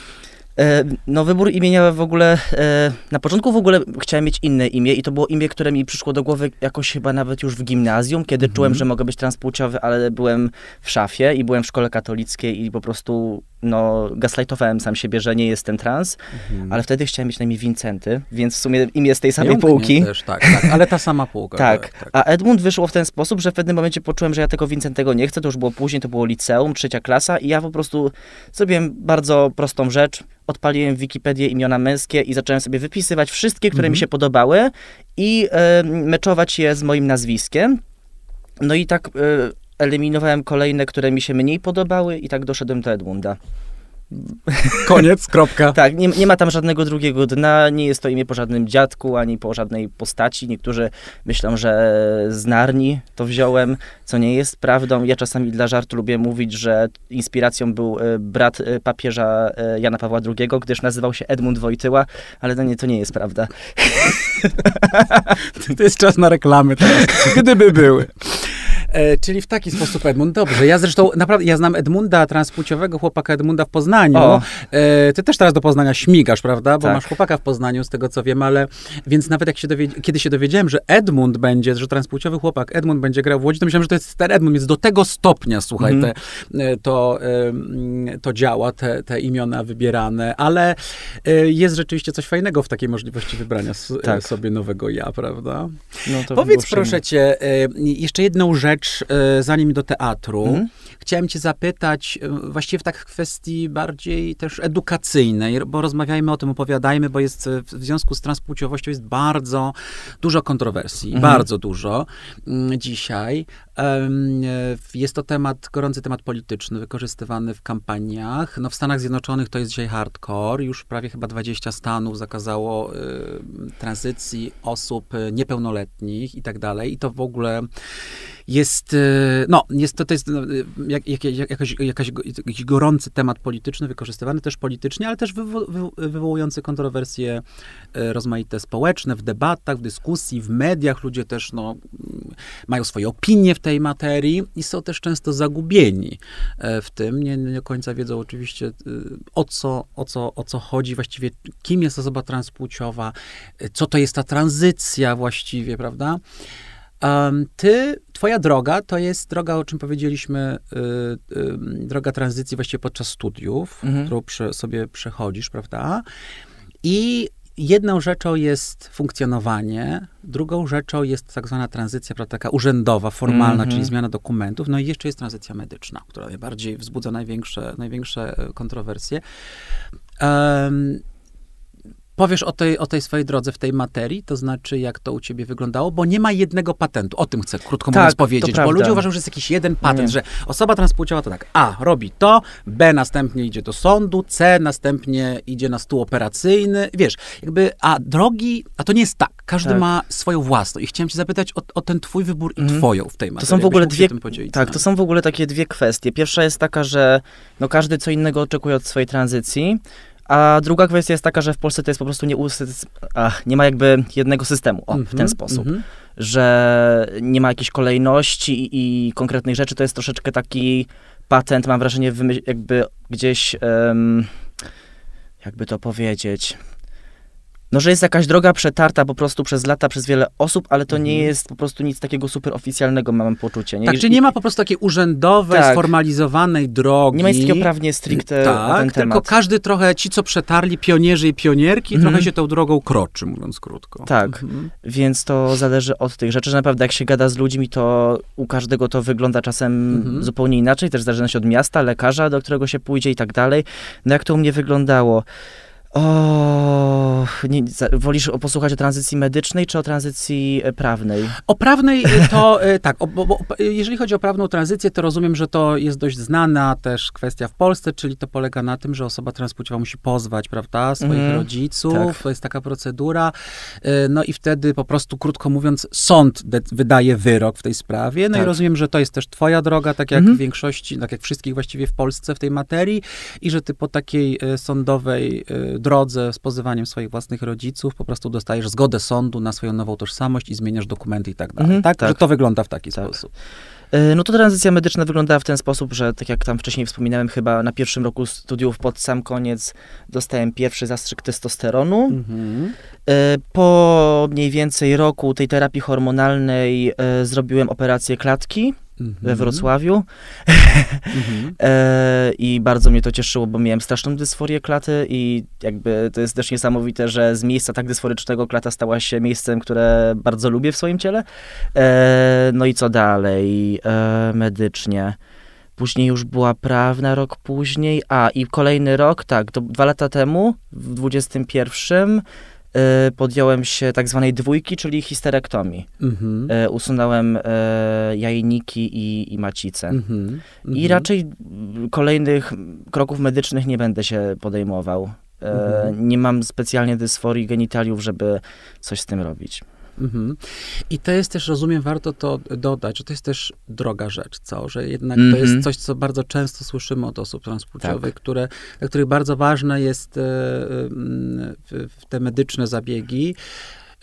E, no, wybór imienia w ogóle. E, na początku w ogóle chciałem mieć inne imię, i to było imię, które mi przyszło do głowy jakoś chyba nawet już w gimnazjum, kiedy mhm. czułem, że mogę być transpłciowy, ale byłem w szafie i byłem w szkole katolickiej i po prostu no, gaslightowałem sam siebie, że nie jestem trans, mhm. ale wtedy chciałem mieć na imię Wincenty, więc w sumie imię z tej samej Jąknie półki. Też, tak, tak, ale ta sama półka. tak. tak, tak, a Edmund wyszło w ten sposób, że w pewnym momencie poczułem, że ja tego Wincentego nie chcę, to już było później, to było liceum, trzecia klasa i ja po prostu zrobiłem bardzo prostą rzecz, odpaliłem Wikipedię imiona męskie i zacząłem sobie wypisywać wszystkie, które mhm. mi się podobały i e, meczować je z moim nazwiskiem. No i tak... E, eliminowałem kolejne, które mi się mniej podobały i tak doszedłem do Edmunda. Koniec, kropka. tak, nie, nie, ma tam żadnego drugiego dna, nie jest to imię po żadnym dziadku, ani po żadnej postaci. Niektórzy myślą, że z Narni to wziąłem, co nie jest prawdą. Ja czasami dla żartu lubię mówić, że inspiracją był e, brat e, papieża e, Jana Pawła II, gdyż nazywał się Edmund Wojtyła, ale to nie, to nie jest prawda. to jest czas na reklamy teraz, gdyby były. E, czyli w taki sposób Edmund, dobrze. Ja zresztą naprawdę, ja znam Edmunda, transpłciowego chłopaka Edmunda w Poznaniu. E, ty też teraz do Poznania śmigasz, prawda? Bo tak. masz chłopaka w Poznaniu, z tego co wiem, ale więc nawet jak się dowiedz- kiedy się dowiedziałem, że Edmund będzie, że transpłciowy chłopak Edmund będzie grał w Łodzi, to myślałem, że to jest ten Edmund, więc do tego stopnia, słuchaj, mm. te, e, to, e, to działa, te, te imiona wybierane, ale e, jest rzeczywiście coś fajnego w takiej możliwości wybrania tak. sobie nowego ja, prawda? No Powiedz proszę cię, jeszcze jedną rzecz, rzecz, e, zanim do teatru. Mm. Chciałem cię zapytać, e, właściwie w tak kwestii bardziej też edukacyjnej, bo rozmawiajmy o tym, opowiadajmy, bo jest e, w związku z transpłciowością jest bardzo dużo kontrowersji, mm. bardzo dużo mm, dzisiaj. Jest to temat, gorący temat polityczny, wykorzystywany w kampaniach. No w Stanach Zjednoczonych to jest dzisiaj hardcore. Już prawie chyba 20 stanów zakazało y, tranzycji osób niepełnoletnich i tak dalej. I to w ogóle jest, y, no, jest to, to jest no, jak, jak, jakaś, jakaś, jakiś gorący temat polityczny, wykorzystywany też politycznie, ale też wywo, wy, wywołujący kontrowersje y, rozmaite społeczne, w debatach, w dyskusji, w mediach. Ludzie też, no, mają swoje opinie w tej materii i są też często zagubieni e, w tym. Nie, nie do końca wiedzą oczywiście y, o co, o, co, o co chodzi, właściwie kim jest osoba transpłciowa, e, co to jest ta tranzycja właściwie, prawda? Ty, twoja droga to jest droga, o czym powiedzieliśmy, y, y, droga tranzycji właściwie podczas studiów, mhm. którą prze, sobie przechodzisz, prawda? I jedną rzeczą jest funkcjonowanie, drugą rzeczą jest tak zwana tranzycja, prawda, taka urzędowa, formalna, mm -hmm. czyli zmiana dokumentów, no i jeszcze jest tranzycja medyczna, która najbardziej wzbudza największe, największe e, kontrowersje. Um, powiesz o tej, o tej swojej drodze w tej materii, to znaczy jak to u ciebie wyglądało, bo nie ma jednego patentu. O tym chcę krótko tak, mówiąc powiedzieć, bo ludzie uważają, że jest jakiś jeden patent, nie. że osoba transpłciowa to tak, A, robi to, B, następnie idzie do sądu, C, następnie idzie na stół operacyjny, wiesz, jakby, a drogi, a to nie jest tak. Każdy tak. ma swoją własną i chciałem cię zapytać o, o ten twój wybór i mm. twoją w tej materii. To są w ogóle dwie, tak, to są w ogóle takie dwie kwestie. Pierwsza jest taka, że no każdy co innego oczekuje od swojej tranzycji, a druga kwestia jest taka, że w Polsce to jest po prostu nie, ach, nie ma jakby jednego systemu o, mm -hmm, w ten mhm, sposób. Mm -hmm. Że nie ma jakiejś kolejności i, i, konkretnych rzeczy. To jest troszeczkę taki patent, mam wrażenie, jakby gdzieś, um, jakby to powiedzieć, no, że jest jakaś droga przetarta po prostu przez lata, przez wiele osób, ale to mhm. nie jest po prostu nic takiego super oficjalnego, mam poczucie. Nie? Tak, czyli nie ma po prostu takiej urzędowej, tak. sformalizowanej drogi. Nie ma nic takiego prawnie stricte tak, ten tylko każdy trochę, ci co przetarli, pionierzy i pionierki, mhm. trochę się tą drogą kroczy, mówiąc krótko. Tak, mhm. więc to zależy od tych rzeczy, że naprawdę jak się gada z ludźmi, to u każdego to wygląda czasem mhm. zupełnie inaczej, też zależy się od miasta, lekarza, do którego się pójdzie i tak dalej. No jak to u mnie wyglądało? O, nie, wolisz posłuchać o tranzycji medycznej czy o tranzycji e, prawnej? O prawnej e, to e, tak, o, bo, bo, jeżeli chodzi o prawną tranzycję, to rozumiem, że to jest dość znana też kwestia w Polsce, czyli to polega na tym, że osoba transpłciowa musi pozwać, prawda, swoich mm, rodziców, tak. to jest taka procedura, no i wtedy po prostu, krótko mówiąc, sąd wydaje wyrok w tej sprawie, no tak. i rozumiem, że to jest też twoja droga, tak jak mm. w większości, tak jak wszystkich właściwie w Polsce w tej materii i że ty po takiej sądowej drodze z pozywaniem swoich własnych rodziców po prostu dostajesz zgodę sądu na swoją nową tożsamość i zmieniasz dokumenty i tak dalej. Mhm, tak? tak? Że to wygląda w taki tak. sposób. E, no to tranzycja medyczna wyglądała w ten sposób, że tak jak tam wcześniej wspominałem, chyba na pierwszym roku studiów pod sam koniec dostałem pierwszy zastrzyk testosteronu. Mhm. E, po mniej więcej roku tej terapii hormonalnej e, zrobiłem operację klatki we mhm. Wrocławiu. Mhm. e, I bardzo mnie to cieszyło, bo miałem straszną dysforię klaty i jakby to jest też niesamowite, że z miejsca tak dysforycznego klata stała się miejscem, które bardzo lubię w swoim ciele. E, no i co dalej? E, medycznie. Później już była prawna rok później. A, i kolejny rok, tak, to dwa lata temu, w 21 Y, podjąłem się tak zwanej dwójki, czyli histerektomii. Mhm. Y, usunąłem y, jajniki i, i macicę. Mhm. I mhm. raczej kolejnych kroków medycznych nie będę się podejmował. Mhm. Nie mam specjalnie dysforii genitaliów, żeby coś z tym robić. Mhm. I to jest też, rozumiem, warto to dodać, że to jest też droga rzecz, co? Że jednak to jest mhm. coś, co bardzo często słyszymy od osób transpłciowych, tak. które, dla których bardzo ważne jest e, w, w te medyczne zabiegi.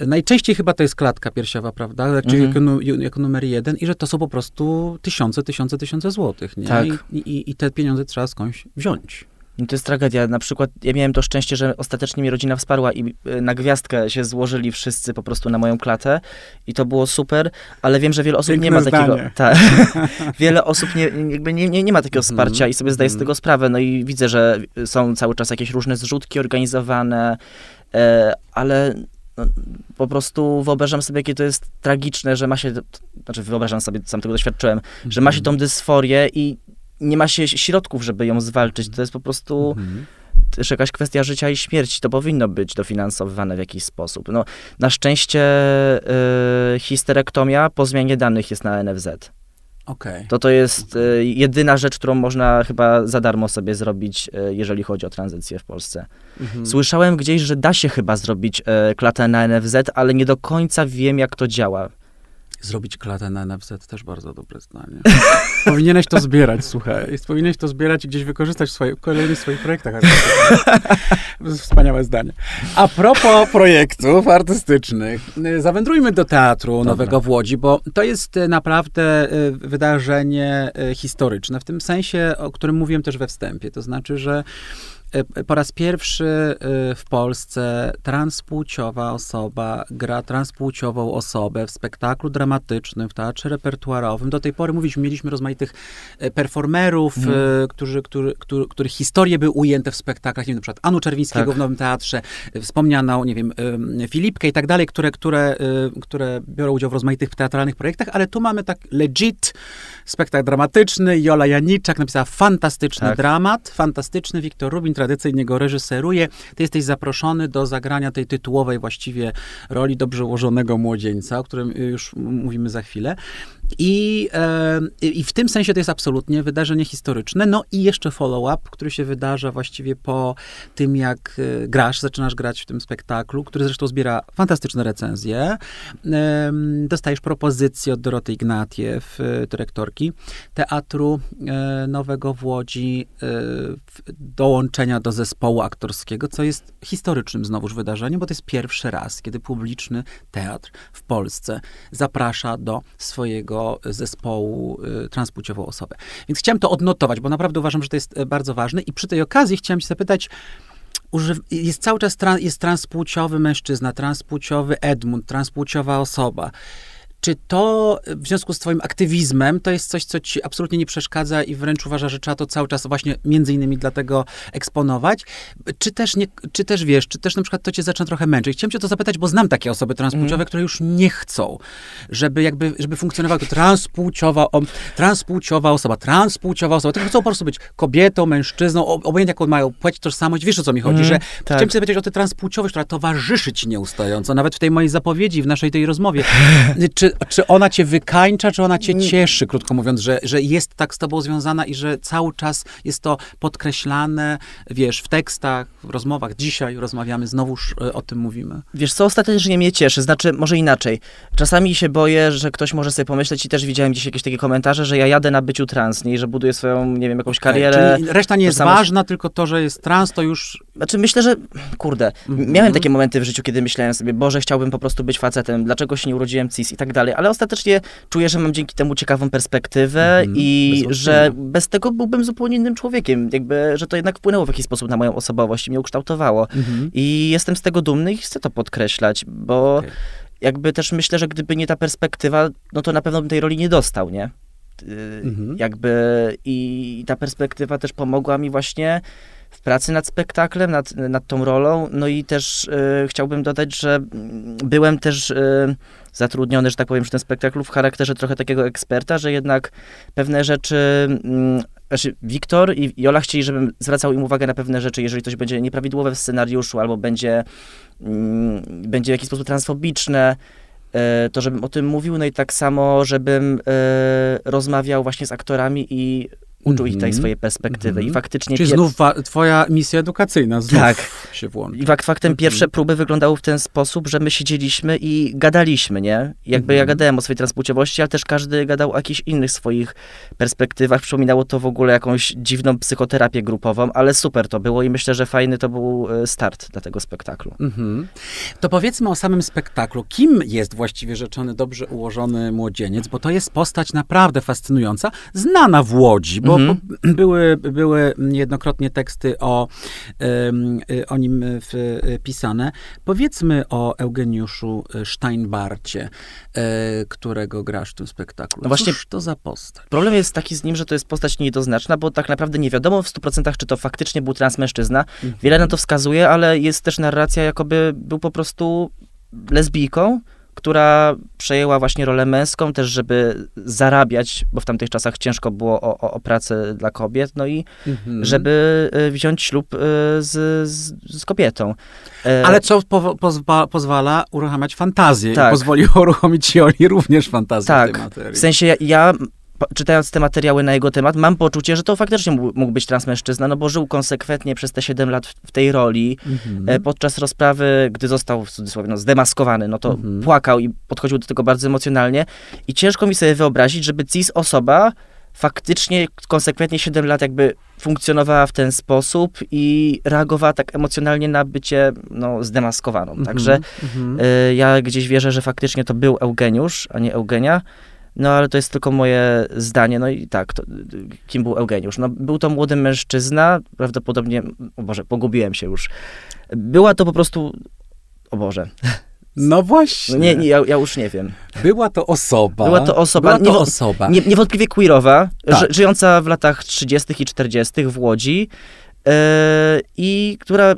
Najczęściej chyba to jest klatka piersiowa, prawda? Czyli mhm. jako, jako, numer jeden i że to są po prostu tysiące, tysiące, tysiące złotych, nie? Tak. I, i, I te pieniądze trzeba skądś wziąć. No to jest tragedia. Na przykład ja miałem to szczęście, że ostatecznie mi rodzina wsparła i e, na gwiazdkę się złożyli wszyscy po prostu na moją klatę i to było super, ale wiem, że wiele osób Piękne nie ma zdanie. takiego... Tak. wiele osób nie, jakby nie, nie, nie ma takiego mhm. wsparcia i sobie zdaję z mhm. tego sprawę. No i widzę, że są cały czas jakieś różne zrzutki organizowane, e, ale no, po prostu wyobrażam sobie, jakie to jest tragiczne, że ma się, znaczy wyobrażam sobie, sam tego doświadczyłem, że ma się tą dysforię i nie ma się środków, żeby ją zwalczyć. To jest po prostu mhm. też jakaś kwestia życia i śmierci. To powinno być dofinansowywane w jakiś sposób. No, na szczęście y, histerektomia po zmianie danych jest na NFZ. Okay. To to jest y, jedyna rzecz, którą można chyba za darmo sobie zrobić, y, jeżeli chodzi o tranzycję w Polsce. Mhm. Słyszałem gdzieś, że da się chyba zrobić y, klatę na NFZ, ale nie do końca wiem, jak to działa. Zrobić klatę na NFZ też bardzo dobre zdanie. Powinieneś to zbierać, słuchaj. Powinieneś to zbierać i gdzieś wykorzystać w swoich, kolejnych swoich projektach Wspaniałe zdanie. A propos projektów artystycznych, zawędrujmy do Teatru Dobra. Nowego w Łodzi, bo to jest e, naprawdę e, wydarzenie historyczne, w tym sensie, o którym mówiłem też we wstępie. To znaczy, że po raz pierwszy e, w Polsce transpłciowa osoba gra transpłciową osobę w spektaklu dramatycznym, w teatrze repertuarowym. Do tej pory mówiliśmy, mieliśmy rozmaitych e, performerów, mm. którzy, który, który, których historie były ujęte w spektaklach, nie wiem, na przykład Anu Czerwińskiego tak. w Nowym Teatrze, wspomnianą, nie wiem, Filipkę i tak dalej, które, które, które biorą udział w rozmaitych teatralnych projektach, ale tu mamy tak legit spektakl dramatyczny. Jola Janiczak napisała fantastyczny tak. dramat, fantastyczny. Wiktor Rubin tradycyjnie go reżyseruje. Ty jesteś zaproszony do zagrania tej tytułowej właściwie roli dobrze ułożonego młodzieńca, o którym już mówimy za chwilę. I, e, I w tym sensie to jest absolutnie wydarzenie historyczne. No i jeszcze follow-up, który się wydarza właściwie po tym, jak e, grasz, zaczynasz grać w tym spektaklu, który zresztą zbiera fantastyczne recenzje. Dostajesz propozycję od Doroty Ignatiew, e, dyrektorki Teatru Nowego w Łodzi, dołączenia do zespołu aktorskiego, co jest historycznym znowuż wydarzeniem, bo to jest pierwszy raz, kiedy publiczny teatr w Polsce zaprasza do swojego zespołu y, transpłciową osobę. Więc chciałem to odnotować, bo naprawdę uważam, że to jest e, bardzo ważne. I przy tej okazji chciałem się zapytać, jest cały czas jest transpłciowy mężczyzna, transpłciowy Edmund, transpłciowa osoba. Czy to w związku z twoim aktywizmem to jest coś, co ci absolutnie nie przeszkadza i wręcz uważa, że trzeba to cały czas właśnie między innymi dlatego eksponować? Czy też, nie, czy też wiesz, czy też na przykład to cię zaczyna trochę męczyć? Chciałem cię to zapytać, bo znam takie osoby transpłciowe, mm. które już nie chcą, żeby jakby, żeby funkcjonowała to transpłciowa, o, transpłciowa osoba, transpłciowa osoba, tylko chcą po prostu być kobietą, mężczyzną, obojętnie jaką mają płeć, tożsamość, wiesz o co mi chodzi, mm, że tak. chciałem cię zapytać o tę transpłciowość, która towarzyszy ci nieustająco, nawet w tej mojej zapowiedzi, w naszej tej rozmowie. Czy czy ona cię wykańcza, czy ona cię cieszy, krótko mówiąc, że, że jest tak z tobą związana i że cały czas jest to podkreślane, wiesz, w tekstach, w rozmowach. Dzisiaj rozmawiamy, znowuż e, o tym mówimy. Wiesz, co ostatecznie mnie cieszy, znaczy, może inaczej. Czasami się boję, że ktoś może sobie pomyśleć i też widziałem gdzieś jakieś takie komentarze, że ja jadę na byciu trans, nie? I że buduję swoją, nie wiem, jakąś okay, karierę. Czyli reszta nie jest ważna, tylko to, że jest trans, to już... Znaczy, myślę, że, kurde, mm -hmm. miałem takie momenty w życiu, kiedy myślałem sobie, Boże, chciałbym po prostu być facetem, dlaczego się nie urodziłem cis i tak dalej, ale ostatecznie czuję, że mam dzięki temu ciekawą perspektywę mm, i że bez tego byłbym zupełnie innym człowiekiem. Jakby, że to jednak wpłynęło w jakiś sposób na moją osobowość i mnie ukształtowało. Mm -hmm. I jestem z tego dumny i chcę to podkreślać, bo okay. jakby też myślę, że gdyby nie ta perspektywa, no to na pewno bym tej roli nie dostał, nie? mhm. Jakby i ta perspektywa też pomogła mi właśnie pracy nad spektaklem, nad, nad tą rolą. No i też y, chciałbym dodać, że byłem też y, zatrudniony, że tak powiem, w tym spektaklu w charakterze trochę takiego eksperta, że jednak pewne rzeczy. Y, znaczy, Wiktor i Jola chcieli, żebym zwracał im uwagę na pewne rzeczy, jeżeli coś będzie nieprawidłowe w scenariuszu albo będzie, mm, będzie w jakiś sposób transfobiczne, to żebym o tym mówił, no i tak samo, żebym rozmawiał właśnie z aktorami i uczył ich tej mhm. swojej perspektywy i mhm. faktycznie... Czyli znów twoja misja edukacyjna znów tak. się włączy. I fakt, faktem mhm. pierwsze próby wyglądały w ten sposób, że my siedzieliśmy i gadaliśmy, nie? Jakby ja gadałem o swojej transpłciowości, ale też każdy gadał o jakichś innych swoich perspektywach. Przypominało to w ogóle jakąś dziwną psychoterapię grupową, ale super to było i myślę, że fajny to był e, start dla tego spektaklu. To powiedzmy o samym spektaklu. Kim jest właściwie rzeczony dobrze ułożony młodzieniec? Bo to jest postać naprawdę fascynująca, znana w Łodzi, bo mhm. były, były niejednokrotnie teksty o, o nim pisane. Powiedzmy o Eugeniuszu Steinbarcie, e, którego grasz w tym spektaklu. No właśnie, Cóż to za postać? Problem jest taki z nim, że to jest postać niejednoznaczna, bo tak naprawdę nie wiadomo w 100% czy to faktycznie był transmężczyzna. Mhm. Wiele na to wskazuje, ale jest też narracja, jakoby był po prostu lesbijką, która przejęła właśnie rolę męską też, żeby zarabiać, bo w tamtych czasach ciężko było o, o, o pracę dla kobiet, no i mhm. żeby e, wziąć ślub e, z, z, z kobietą. E, Ale co po, pozwa, pozwala uruchamiać fantazję. Tak. Pozwoliło uruchomić Joli również fantazję tak. w tej materii. W sensie ja, ja czytając te materiały na jego temat, mam poczucie, że to faktycznie mógł być transmężczyzna, no bo żył konsekwentnie przez te 7 lat w tej roli. Mhm. Podczas rozprawy, gdy został w cudzysłowie no, zdemaskowany, no to mhm. płakał i podchodził do tego bardzo emocjonalnie. I ciężko mi sobie wyobrazić, żeby cis osoba faktycznie konsekwentnie 7 lat jakby funkcjonowała w ten sposób i reagowała tak emocjonalnie na bycie no, zdemaskowaną. Mhm. Także y, ja gdzieś wierzę, że faktycznie to był Eugeniusz, a nie Eugenia. No ale to jest tylko moje zdanie. No i tak, to, kim był Eugeniusz? No był to młody mężczyzna, prawdopodobnie, o Boże, pogubiłem się już. Była to po prostu, o Boże. No właśnie. nie, nie ja, ja, już nie wiem. Była to osoba. Była to osoba. Była to osoba. Nie, niewątpliwie queerowa, tak. żyjąca w latach 30. i 40. w Łodzi. E, i która,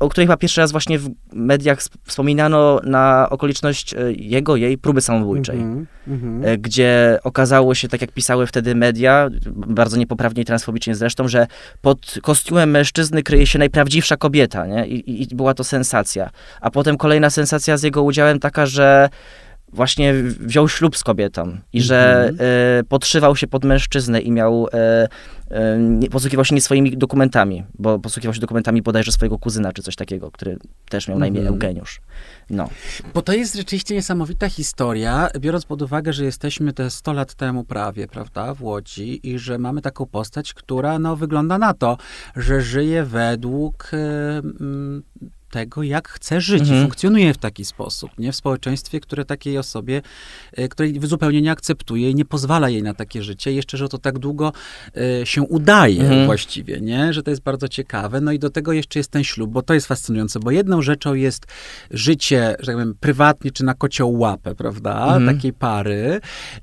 o której chyba pierwszy raz właśnie w mediach wspominano na okoliczność e, jego, jej próby samobójczej, mm -hmm. gdzie okazało się, tak jak pisały wtedy media, bardzo niepoprawnie i transfobicznie zresztą, że pod kostiumem mężczyzny kryje się najprawdziwsza kobieta, nie? I, i była to sensacja. A potem kolejna sensacja z jego udziałem taka, że właśnie wziął ślub z kobietą i że mm -hmm. podszywał się pod mężczyznę i miał E, nie, posługiwał się nie swoimi dokumentami, bo posługiwał się dokumentami bodajże swojego kuzyna, czy coś takiego, który też miał na imię mm. Eugeniusz. No. Bo to jest rzeczywiście niesamowita historia, biorąc pod uwagę, że jesteśmy te 100 lat temu prawie, prawda, w Łodzi i że mamy taką postać, która no, wygląda na to, że żyje według tego, jak chce żyć mhm. i funkcjonuje w taki sposób, nie? W społeczeństwie, które takiej osobie, e, której zupełnie nie akceptuje i nie pozwala jej na takie życie. Jeszcze, że to tak długo e, się udaje mhm. właściwie, nie? Że to jest bardzo ciekawe. No i do tego jeszcze jest ten ślub, bo to jest fascynujące, bo jedną rzeczą jest życie, że tak powiem, prywatnie czy na kocioł łapę, prawda? Mhm. Takiej pary,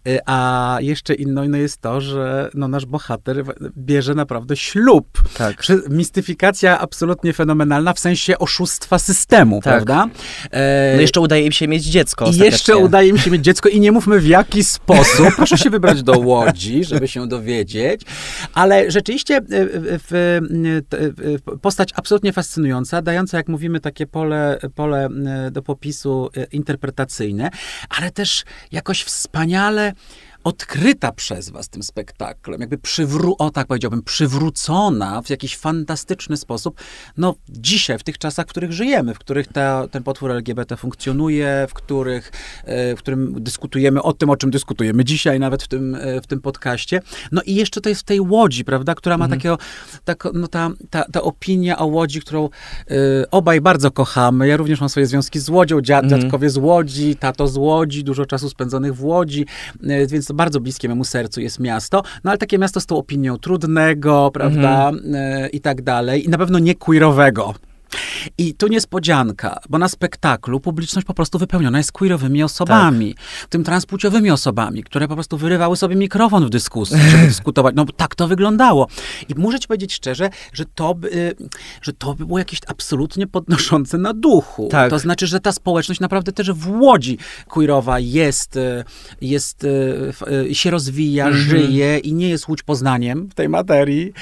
e, a jeszcze inną no jest to, że no, nasz bohater bierze naprawdę ślub. Tak. Mistyfikacja absolutnie fenomenalna, w sensie oszustwa oszustwa systemu, tak. prawda? E... No jeszcze udaje im się mieć dziecko. I jeszcze udaje im się mieć dziecko i nie mówmy w jaki sposób. Proszę się wybrać do Łodzi, żeby się dowiedzieć. Ale rzeczywiście e, w, w, postać absolutnie fascynująca, dająca, jak mówimy, takie pole, pole e, do popisu e, interpretacyjne, ale też jakoś wspaniale odkryta przez was tym spektaklem, jakby przywró- o tak powiedziałbym, przywrócona w jakiś fantastyczny sposób, no dzisiaj, w tych czasach, w których żyjemy, w których ta, ten potwór LGBT funkcjonuje, w których, e, w którym dyskutujemy o tym, o czym dyskutujemy dzisiaj nawet w tym, e, w tym podcaście. No i jeszcze to jest w tej Łodzi, prawda, która ma mhm. takiego, tak, no ta, ta, ta opinia o Łodzi, którą y, obaj bardzo kochamy. Ja również mam swoje związki z Łodzią, dziad, mhm. dziadkowie z Łodzi, tato z Łodzi, dużo czasu spędzonych w Łodzi, y, więc bardzo bliskie memu sercu jest miasto, no ale takie miasto z tą opinią trudnego, prawda, mm -hmm. i tak dalej. I na pewno nie queerowego. I tu niespodzianka, bo na spektaklu publiczność po prostu wypełniona jest queerowymi osobami, tak. tym transpłciowymi osobami, które po prostu wyrywały sobie mikrofon w dyskusji, żeby dyskutować. No tak to wyglądało. I muszę ci powiedzieć szczerze, że to, by, że to by było jakieś absolutnie podnoszące na duchu. Tak. To znaczy, że ta społeczność naprawdę też w Łodzi queerowa jest, jest się rozwija, -hmm. żyje i nie jest Łódź Poznaniem w tej materii,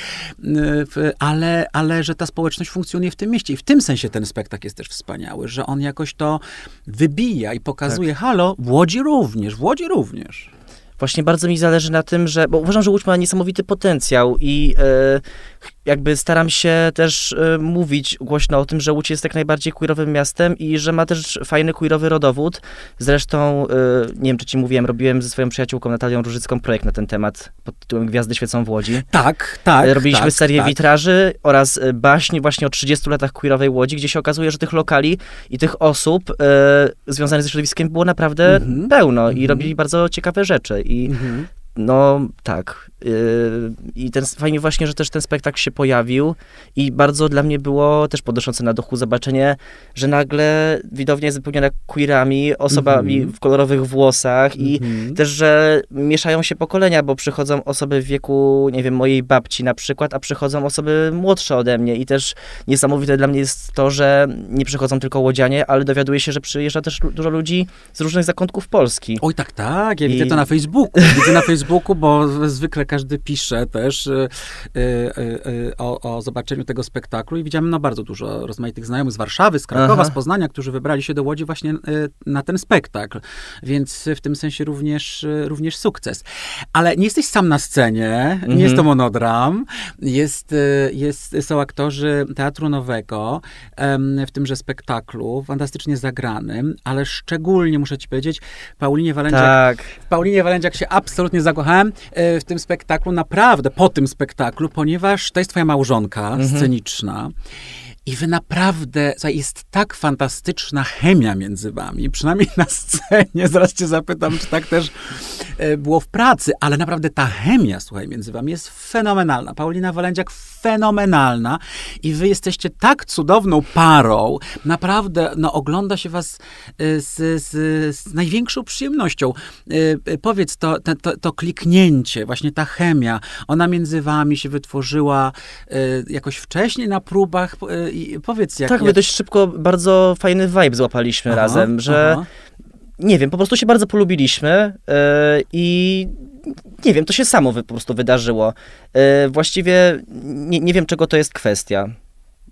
ale, ale że ta społeczność funkcjonuje w tym mieście. W tym sensie ten spektakl jest też wspaniały, że on jakoś to wybija i pokazuje, tak. halo, w Łodzi również, w Łodzi również. Właśnie bardzo mi zależy na tym, że, bo uważam, że Łódź ma niesamowity potencjał i e, jakby staram się też y, mówić głośno o tym, że Łódź jest jak najbardziej queerowym miastem i że ma też fajny queerowy rodowód. Zresztą, y, nie wiem, czy ci mówiłem, robiłem ze swoją przyjaciółką Natalią Różycką projekt na ten temat pod tytułem Gwiazdy świecą w Łodzi. Tak, tak. Robiliśmy tak, serię tak. witraży oraz baśni właśnie o 30 latach queerowej Łodzi, gdzie się okazuje, że tych lokali i tych osób y, związanych ze środowiskiem było naprawdę mm -hmm. pełno mm -hmm. i robili bardzo ciekawe rzeczy. I mm -hmm. no tak, I ten, fajnie właśnie, że też ten spektakl się pojawił i bardzo dla mnie było też podnoszące na duchu zobaczenie, że nagle widownia jest wypełniona queerami, osobami mm -hmm. w kolorowych włosach i mm -hmm. też, że mieszają się pokolenia, bo przychodzą osoby w wieku, nie wiem, mojej babci na przykład, a przychodzą osoby młodsze ode mnie i też niesamowite dla mnie jest to, że nie przychodzą tylko łodzianie, ale dowiaduję się, że przyjeżdża też dużo ludzi z różnych zakątków Polski. Oj, tak, tak, ja I... widzę to na Facebooku, widzę na Facebooku, bo zwykle każdy pisze też y, y, y, o, o, zobaczeniu tego spektaklu i widziałem no, bardzo dużo rozmaitych znajomych z Warszawy, z Krakowa, Aha. z Poznania, którzy wybrali się do Łodzi właśnie na ten spektakl. Więc w tym sensie również, również sukces. Ale nie jesteś sam na scenie, mhm. nie jest to monodram. Jest, jest, są aktorzy Teatru Nowego w tymże spektaklu, fantastycznie zagranym, ale szczególnie muszę ci powiedzieć, Paulinie Walędziak, tak. Paulinie Walędziak się absolutnie zakochałem w tym spektaklu naprawdę po tym spektaklu, ponieważ to jest twoja małżonka mhm. sceniczna. I wy naprawdę, jest tak fantastyczna chemia między wami, przynajmniej na scenie, zaraz cię zapytam, czy tak też e, było w pracy, ale naprawdę ta chemia, słuchaj, między wami jest fenomenalna. Paulina Walędziak fenomenalna i wy jesteście tak cudowną parą, naprawdę, no ogląda się was e, z, z, z największą przyjemnością. E, powiedz, to, to, to kliknięcie, właśnie ta chemia, ona między wami się wytworzyła jakoś wcześniej na próbach, i powiedz jak... Tak, my dość szybko bardzo fajny vibe złapaliśmy aha, razem, że aha. nie wiem, po prostu się bardzo polubiliśmy yy, i nie wiem, to się samo po prostu wydarzyło. Yy, właściwie nie, nie wiem, czego to jest kwestia.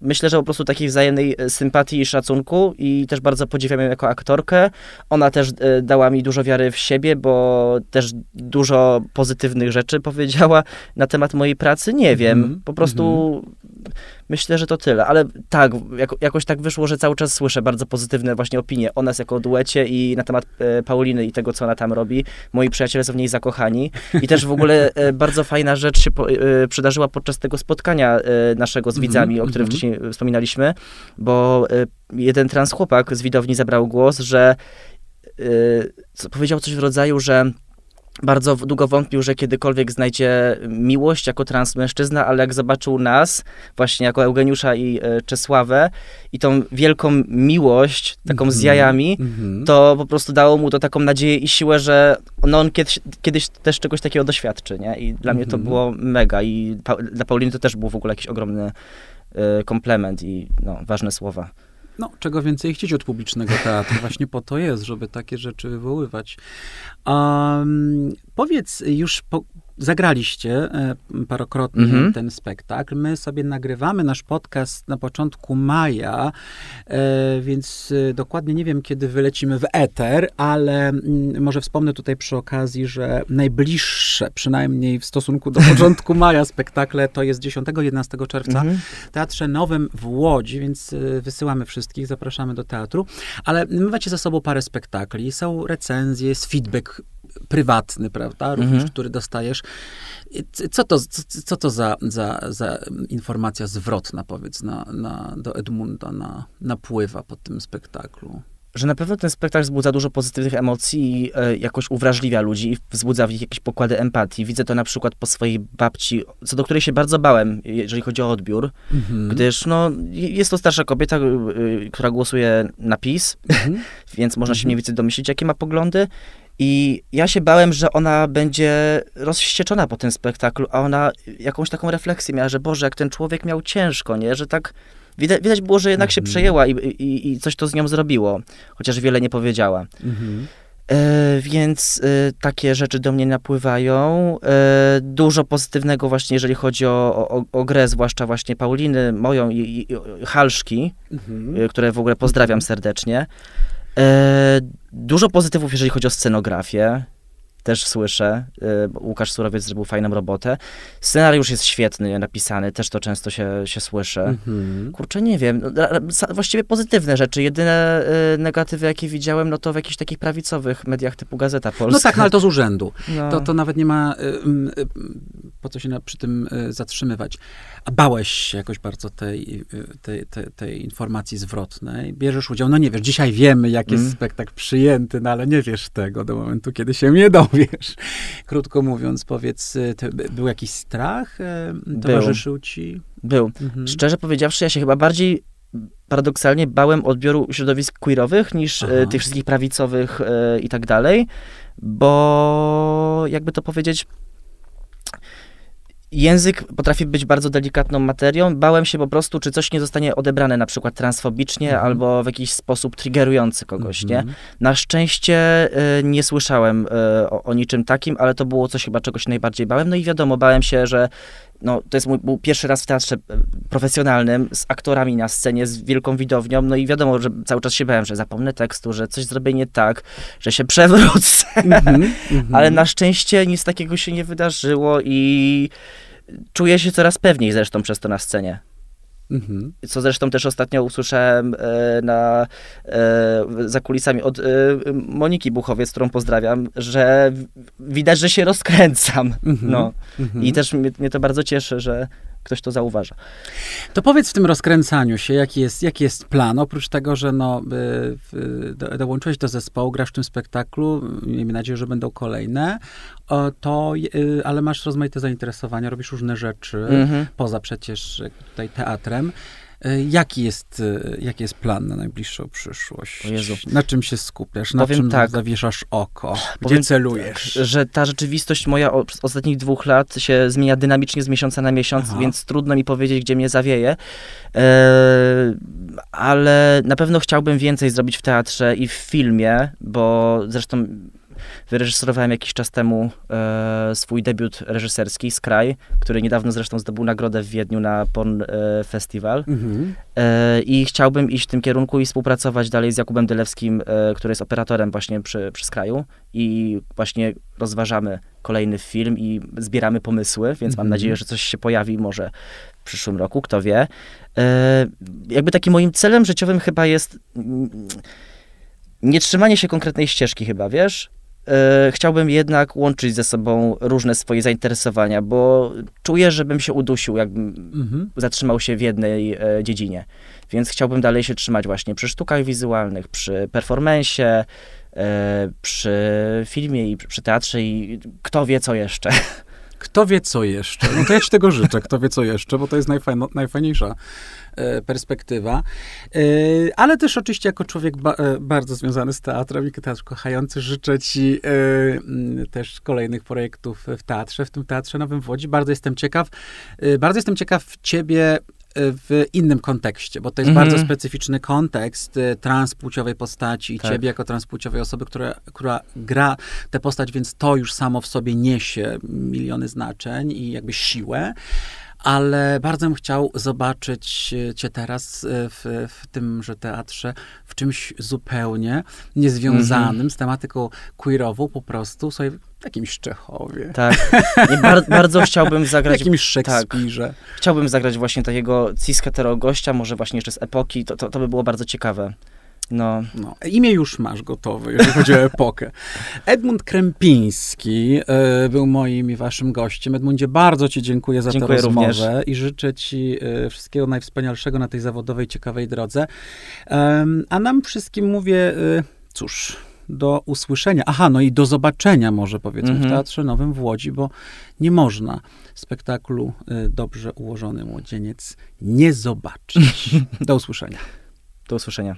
Myślę, że po prostu takiej wzajemnej e, sympatii i szacunku i też bardzo podziwiam ją jako aktorkę. Ona też dała mi dużo wiary w siebie, bo też dużo pozytywnych rzeczy powiedziała na temat mojej pracy. Nie wiem, -hmm. po prostu mm -hmm. Myślę, że to tyle. Ale tak, jako, jakoś tak wyszło, że cały czas słyszę bardzo pozytywne właśnie opinie o nas jako duecie i na temat e, Pauliny i tego, co ona tam robi. Moi przyjaciele są w niej zakochani. I też w ogóle e, bardzo fajna rzecz się po, e, przydarzyła podczas tego spotkania e, naszego z mhm, widzami, mm -hmm. o którym mm -hmm. wcześniej wspominaliśmy, bo e, jeden trans chłopak z widowni zabrał głos, że e, powiedział coś w rodzaju, że bardzo długo wątpił, że kiedykolwiek znajdzie miłość jako transmężczyzna, ale jak zobaczył nas, właśnie jako Eugeniusza i e, Czesławę i tą wielką miłość, taką mm -hmm. z mhm. jajami, mm -hmm. to po prostu dało mu to taką nadzieję i siłę, że no on kiedyś, kiedyś też czegoś takiego doświadczy, nie? I dla mm -hmm. mnie to mhm. było mega i pa dla Pauliny to też był w ogóle jakiś ogromny y, komplement i no, ważne słowa. No, czego więcej chcieć od publicznego teatru. Właśnie po to jest, żeby takie rzeczy wywoływać. Um, powiedz, już po, zagraliście e, parokrotnie mm -hmm. ten spektakl. My sobie nagrywamy nasz podcast na początku maja, e, więc e, dokładnie nie wiem, kiedy wylecimy w eter, ale mm, może wspomnę tutaj przy okazji, że najbliższe, przynajmniej w stosunku do początku maja spektakle, to jest 10-11 czerwca mm -hmm. w Teatrze Nowym w Łodzi, więc wysyłamy wszystkich, zapraszamy do teatru. Ale macie za sobą parę spektakli, są recenzje, jest feedback prywatny, prawda, również, mhm. który dostajesz. Co to, co, co to za, za, za informacja zwrotna, powiedz, na, na, do Edmunda na, napływa po tym spektaklu? że na pewno ten spektakl wzbudza dużo pozytywnych emocji i e, jakoś uwrażliwia ludzi i wzbudza w nich jakieś pokłady empatii. Widzę to na przykład po swojej babci, co do której się bardzo bałem, jeżeli chodzi o odbiór, mhm. gdyż no, jest to starsza kobieta, y, która głosuje na PiS, mhm. więc można się mniej więcej domyślić, jakie ma poglądy. I ja się bałem, że ona będzie rozwścieczona po tym spektaklu, a ona jakąś taką refleksję miała, że Boże, jak ten człowiek miał ciężko, nie? Że tak widać, widać było, że jednak się mhm. przejęła i, i, i, coś to z nią zrobiło, chociaż wiele nie powiedziała. Mhm. E, więc e, takie rzeczy do mnie napływają. E, dużo pozytywnego właśnie, jeżeli chodzi o, o, o grę, zwłaszcza właśnie Pauliny, moją i, i, i Halszki, mhm. E, które w ogóle pozdrawiam mhm. serdecznie. E, dużo pozytywów, jeżeli chodzi o scenografię też słyszę. Y, Łukasz Surowiec zrobił fajną robotę. Scenariusz jest świetny, napisany, też to często się, się słyszy. Mhm. Kurczę, nie wiem, no, właściwie pozytywne rzeczy. Jedyne y, negatywy, jakie widziałem, no to w jakichś takich prawicowych mediach typu Gazeta Polska. No tak, no ale to z urzędu. No. To, to nawet nie ma y, po co się na, przy tym zatrzymywać. A bałeś się jakoś bardzo tej, tej, tej, tej, informacji zwrotnej? Bierzesz udział, no nie wiesz, dzisiaj wiemy, jak jest mm. spektakl przyjęty, no ale nie wiesz tego do momentu, kiedy się nie dowiesz. Krótko mówiąc, powiedz, y, był jakiś strach? E, towarzyszył był. ci? Był. Mhm. Szczerze powiedziawszy, ja się chyba bardziej paradoksalnie bałem odbioru środowisk queerowych niż e, Aha. tych wszystkich prawicowych e, i tak dalej, bo jakby to powiedzieć, Język potrafi być bardzo delikatną materią. Bałem się po prostu, czy coś nie zostanie odebrane na przykład transfobicznie mhm. albo w jakiś sposób triggerujący kogoś, mhm. nie? Na szczęście y, nie słyszałem y, o, o, niczym takim, ale to było coś chyba, czego się najbardziej bałem. No i wiadomo, bałem się, że no, to jest mój był pierwszy raz w teatrze e, profesjonalnym, z aktorami na scenie, z wielką widownią, no i wiadomo, że cały czas się bałem, że zapomnę tekstu, że coś zrobię nie tak, że się przewrócę, mm -hmm, ale na szczęście nic takiego się nie wydarzyło i czuję się coraz pewniej zresztą przez to na scenie. Mhm. Co zresztą też ostatnio usłyszałem e, na, e, za kulisami od e, Moniki Buchowiec, którą pozdrawiam, że widać, że się rozkręcam. Mhm. No. Mhm. I też mnie, mnie to bardzo cieszy, że ktoś to zauważa. To powiedz w tym rozkręcaniu się, jaki jest, jaki jest plan? Oprócz tego, że no, do, dołączyłeś do zespołu, grasz w tym spektaklu, miejmy nadzieję, że będą kolejne, to, y, ale masz rozmaite zainteresowania, robisz różne rzeczy, mhm. poza przecież tutaj teatrem. Y, jaki jest, y, jaki jest plan na najbliższą przyszłość? Na czym się skupiasz? Na Powiem czym tak, zawieszasz oko? Gdzie Powiem celujesz? Tak, że ta rzeczywistość moja przez ostatnich dwóch lat się zmienia dynamicznie z miesiąca na miesiąc, Aha. więc trudno mi powiedzieć, gdzie mnie zawieje. E, ale na pewno chciałbym więcej zrobić w teatrze i w filmie, bo zresztą Wyreżyserowałem jakiś czas temu e, swój debiut reżyserski, Skraj, który niedawno zresztą zdobył nagrodę w Wiedniu na Porn e, Festival. Mhm. E, I chciałbym iść w tym kierunku i współpracować dalej z Jakubem Dylewskim, e, który jest operatorem właśnie przy, przy Skraju. I właśnie rozważamy kolejny film i zbieramy pomysły, więc mhm. mam nadzieję, że coś się pojawi może w przyszłym roku, kto wie. E, jakby takim moim celem życiowym chyba jest mm, nie trzymanie się konkretnej ścieżki chyba, wiesz? E, chciałbym jednak łączyć ze sobą różne swoje zainteresowania, bo czuję, żebym się udusił, jakbym mhm. zatrzymał się w jednej e, dziedzinie. Więc chciałbym dalej się trzymać właśnie przy sztukach wizualnych, przy performensie, e, przy filmie i przy teatrze i kto wie co jeszcze. Kto wie co jeszcze? No to ja ci tego życzę, kto wie co jeszcze, bo to jest najfajno, najfajniejsza E, perspektywa. E, ale też oczywiście jako człowiek ba e, bardzo związany z teatrem i teatr kochający, życzę ci też kolejnych projektów w teatrze, w tym Teatrze Nowym w Łodzi. Bardzo jestem ciekaw, bardzo jestem ciekaw ciebie w innym kontekście, bo to jest mm -hmm. bardzo specyficzny kontekst transpłciowej postaci i tak. ciebie jako transpłciowej osoby, która, która gra tę postać, więc to już samo w sobie niesie miliony znaczeń i jakby siłę ale bardzo bym chciał zobaczyć e, cię teraz e, w, w tymże teatrze, w czymś zupełnie niezwiązanym mm -hmm. z tematyką queerową, po prostu w jakimś Czechowie. Tak. Bar bardzo chciałbym zagrać... W jakimś Szekspirze. Tak. Chciałbym zagrać właśnie takiego cis hetero gościa, może właśnie jeszcze z epoki, to, to, to by było bardzo ciekawe. No. no. Imię już masz gotowe, jeżeli chodzi o epokę. Edmund Krępiński y, był moim i waszym gościem. Edmundzie, bardzo ci dziękuję za dziękuję tę rozmowę również. i życzę ci y, wszystkiego najwspanialszego na tej zawodowej, ciekawej drodze. a nam wszystkim mówię, y, cóż, do usłyszenia. Aha, no i do zobaczenia może powiedzmy mm -hmm. w mhm. Teatrze Nowym w Łodzi, bo nie można spektaklu Dobrze ułożony młodzieniec nie zobaczyć. Do usłyszenia. Do usłyszenia.